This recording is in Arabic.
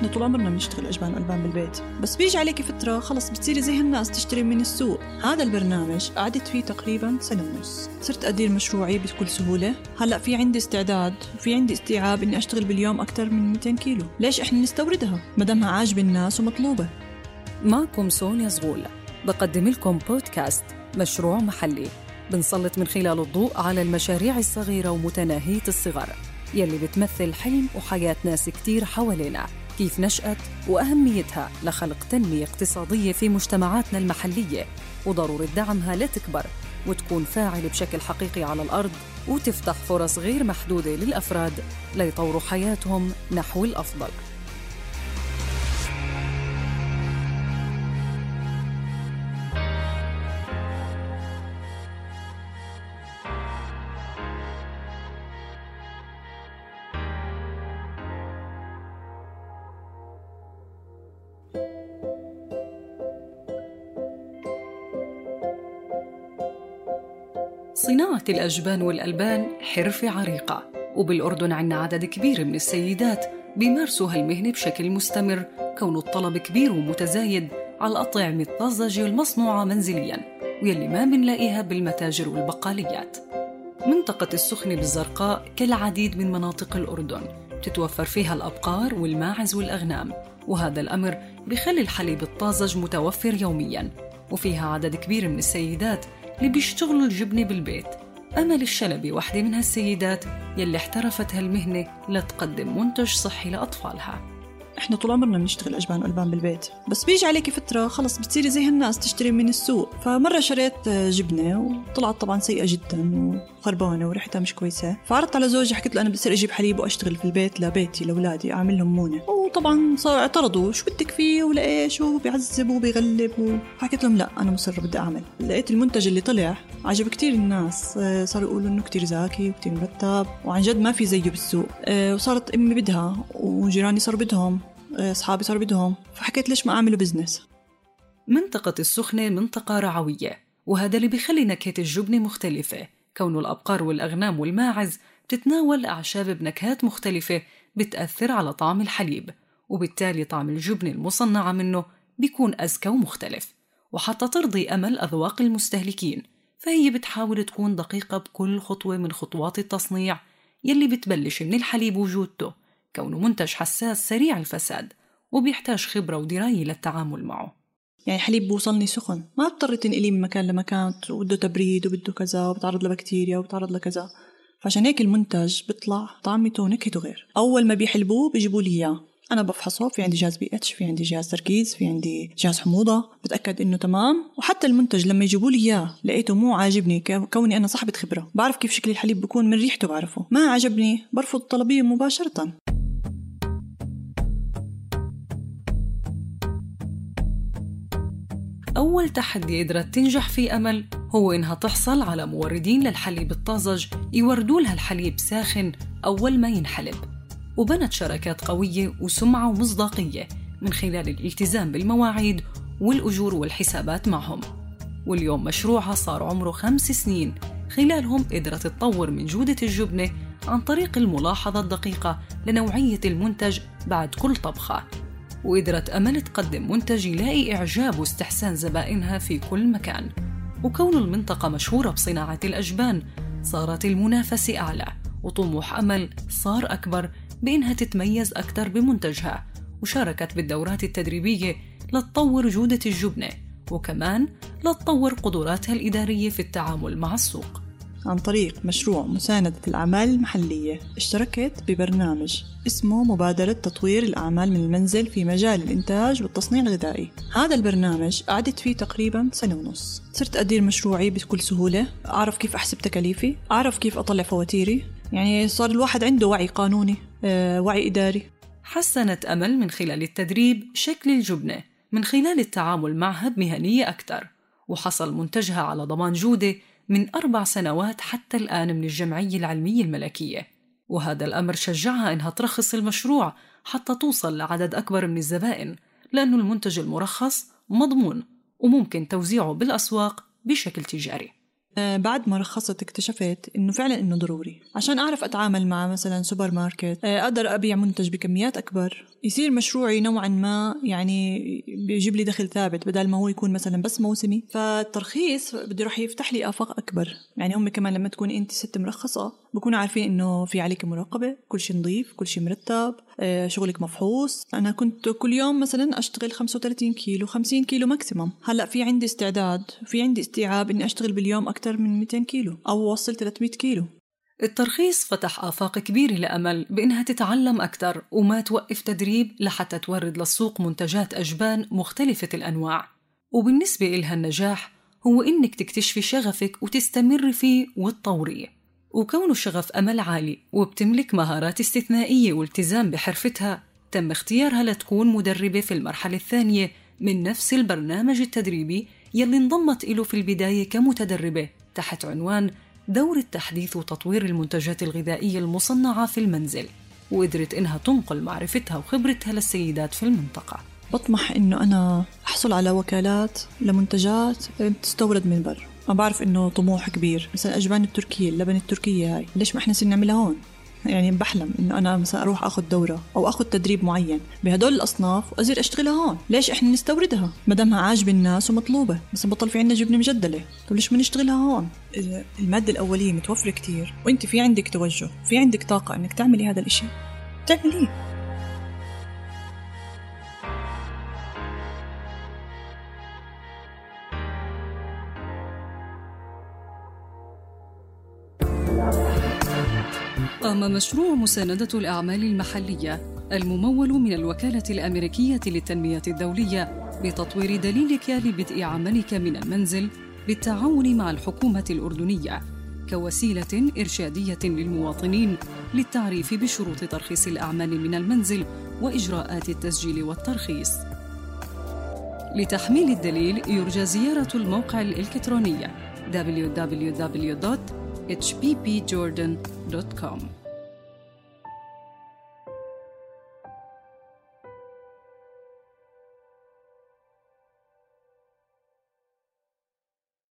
إحنا طول عمرنا بنشتغل أجبان ألبان بالبيت. بس بيجي عليكي فترة خلص بتصيري زي هالناس تشتري من السوق. هذا البرنامج قعدت فيه تقريبا سنة ونص. صرت أدير مشروعي بكل سهولة. هلأ في عندي استعداد وفي عندي استيعاب إني أشتغل باليوم أكثر من 200 كيلو. ليش إحنا نستوردها؟ مدامها عاجبة الناس ومطلوبة. معكم سونيا زغول بقدم لكم بودكاست مشروع محلي. بنسلط من خلال الضوء على المشاريع الصغيرة ومتناهية الصغر. يلي بتمثل حلم وحياة ناس كتير حوالينا. كيف نشأت وأهميتها لخلق تنمية اقتصادية في مجتمعاتنا المحلية وضرورة دعمها لتكبر وتكون فاعلة بشكل حقيقي على الأرض وتفتح فرص غير محدودة للأفراد ليطوروا حياتهم نحو الأفضل. صناعة الأجبان والألبان حرفة عريقة وبالأردن عنا عدد كبير من السيدات بيمارسوا هالمهنة بشكل مستمر كون الطلب كبير ومتزايد على الأطعمة الطازجة المصنوعة منزلياً ويلي ما بنلاقيها بالمتاجر والبقاليات. منطقة السخنة بالزرقاء كالعديد من مناطق الأردن تتوفر فيها الأبقار والماعز والأغنام وهذا الأمر بخلي الحليب الطازج متوفر يومياً وفيها عدد كبير من السيدات اللي بيشتغلوا الجبنة بالبيت. أمل الشلبي واحدة من هالسيدات يلي احترفت هالمهنة لتقدم منتج صحي لأطفالها. إحنا طول عمرنا بنشتغل أجبان وألبان بالبيت. بس بيجي عليكي فترة خلص بتصيري زي هالناس تشتري من السوق. فمرة شريت جبنة وطلعت طبعا سيئة جدا وخربانة وريحتها مش كويسة. فعرضت على زوجي حكيت له أنا بصير أجيب حليب وأشتغل في البيت لبيتي لأولادي أعمل لهم مونة. وطبعا صار اعترضوا شو بدك فيه ولايش وبيعذب وبيغلب وحكيت لهم لا أنا مصره بدي أعمل. لقيت المنتج اللي طلع عجب كتير الناس. صاروا يقولوا إنه كتير ذكي وكتير مرتب وعن جد ما في زيه بالسوق. وصارت أمي بدها وجيراني صاروا بدهم. أصحابي صاروا بدهم. فحكيت ليش ما أعمله بزنس منطقة السخنة منطقة رعوية وهذا اللي بيخلي نكهة الجبنة مختلفة. كون الأبقار والأغنام والماعز بتتناول أعشاب بنكهات مختلفة بتأثر على طعم الحليب وبالتالي طعم الجبنة المصنعة منه بيكون أزكى ومختلف. وحتى ترضي أمل أذواق المستهلكين فهي بتحاول تكون دقيقة بكل خطوة من خطوات التصنيع يلي بتبلش من الحليب وجودته كونه منتج حساس سريع الفساد وبيحتاج خبرة ودراية للتعامل معه. يعني حليب بوصلني سخن. ما بضطر تنقليه من مكان لمكان وبده تبريد وبده كذا وبتعرض لبكتيريا وبتعرض لكذا. فعشان هيك المنتج بيطلع طعمته ونكهته غير. أول ما بيحلبوه بيجيبوا لي إياه. أنا بفحصه في عندي جهاز بي اتش في عندي جهاز تركيز في عندي جهاز حموضة. بتأكد إنه تمام. وحتى المنتج لما يجيبوا لي إياه لقيته مو عاجبني كوني أنا صاحبة خبرة. بعرف كيف شكل الحليب بكون من ريحته بعرفه. ما عجبني برفض الطلبية مباشرة. أول تحدي قدرت تنجح فيه أمل هو إنها تحصل على موردين للحليب الطازج يوردوا لها الحليب ساخن أول ما ينحلب. وبنت شراكات قوية وسمعة ومصداقية من خلال الالتزام بالمواعيد والأجور والحسابات معهم. واليوم مشروعها صار عمره خمس سنين. خلالهم قدرت تطور من جودة الجبنة عن طريق الملاحظة الدقيقة لنوعية المنتج بعد كل طبخة. وقدرت أمل تقدم منتج يلاقي إعجاب واستحسان زبائنها في كل مكان. وكون المنطقة مشهورة بصناعة الأجبان صارت المنافسة أعلى. وطموح أمل صار أكبر بإنها تتميز أكثر بمنتجها. وشاركت بالدورات التدريبية لتطور جودة الجبنة وكمان لتطور قدراتها الإدارية في التعامل مع السوق. عن طريق مشروع مساندة الأعمال المحلية. اشتركت ببرنامج اسمه مبادرة تطوير الأعمال من المنزل في مجال الإنتاج والتصنيع الغذائي. هذا البرنامج قعدت فيه تقريبا سنة ونص. صرت أدير مشروعي بكل سهولة. أعرف كيف أحسب تكاليفي. أعرف كيف أطلع فواتيري. يعني صار الواحد عنده وعي قانوني آه، وعي إداري. حسنت أمل من خلال التدريب شكل الجبنة من خلال التعامل معها بمهنية أكثر. وحصل منتجها على ضمان جودة من أربع سنوات حتى الآن من الجمعية العلمية الملكية. وهذا الأمر شجعها إنها ترخص المشروع حتى توصل لعدد أكبر من الزبائن لأنه المنتج المرخص مضمون وممكن توزيعه بالأسواق بشكل تجاري. آه، بعد ما رخصت اكتشفت إنه فعلا إنه ضروري. عشان أعرف أتعامل مع مثلا سوبر ماركت آه، أقدر أبيع منتج بكميات أكبر. يصير مشروعي نوعا ما يعني بيجيب لي دخل ثابت بدل ما هو يكون مثلا بس موسمي. فالترخيص بده يروح يفتح لي آفاق أكبر. يعني هم كمان لما تكوني أنت ست مرخصة بكونوا عارفين إنه في عليك مراقبة كل شيء نظيف كل شيء مرتب آه، شغلك مفحوص. أنا كنت كل يوم مثلا أشتغل 35 كيلو 50 كيلو maximum هلأ في عندي استعداد في عندي استيعاب إني أشتغل باليوم أكثر من 200 كيلو أو وصل 300 كيلو. الترخيص فتح آفاق كبيرة لأمل بإنها تتعلم أكثر وما توقف تدريب لحتى تورد للسوق منتجات أجبان مختلفة الأنواع. وبالنسبة إلها النجاح هو إنك تكتشفي شغفك وتستمر فيه وتطوريه وكون الشغف أمل عالي وبتملك مهارات استثنائية والتزام بحرفتها تم اختيارها لتكون مدربة في المرحلة الثانية من نفس البرنامج التدريبي يلي انضمت إله في البداية كمتدربة تحت عنوان دور تحديث وتطوير المنتجات الغذائية المصنعة في المنزل وقدرت إنها تنقل معرفتها وخبرتها للسيدات في المنطقة. بطمح إنه أنا أحصل على وكالات لمنتجات تستورد من برا ما بعرف إنه طموح كبير. مثلا أجبان التركية اللبن التركية هاي ليش ما نصير نعملها هون؟ يعني بحلم إنه أنا مثلا أروح آخذ دورة أو آخذ تدريب معين بهدول الأصناف واصير أشتغلها هون. ليش إحنا نستوردها؟ ما دامها عاجبة الناس ومطلوبة. بس بطل في عندنا جبنة مجدلة. طيب ليش ما نشتغلها هون؟ المادة الأولية متوفرة كتير وإنت في عندك توجه في عندك طاقة إنك تعملي هذا الإشي. تعمليه. قام مشروع مساندة الأعمال المحلية الممول من الوكالة الأمريكية للتنمية الدولية بتطوير دليلك لبدء عملك من المنزل بالتعاون مع الحكومة الأردنية كوسيلة إرشادية للمواطنين للتعريف بشروط ترخيص الأعمال من المنزل وإجراءات التسجيل والترخيص. لتحميل الدليل يرجى زيارة الموقع الإلكتروني hppjordan.com.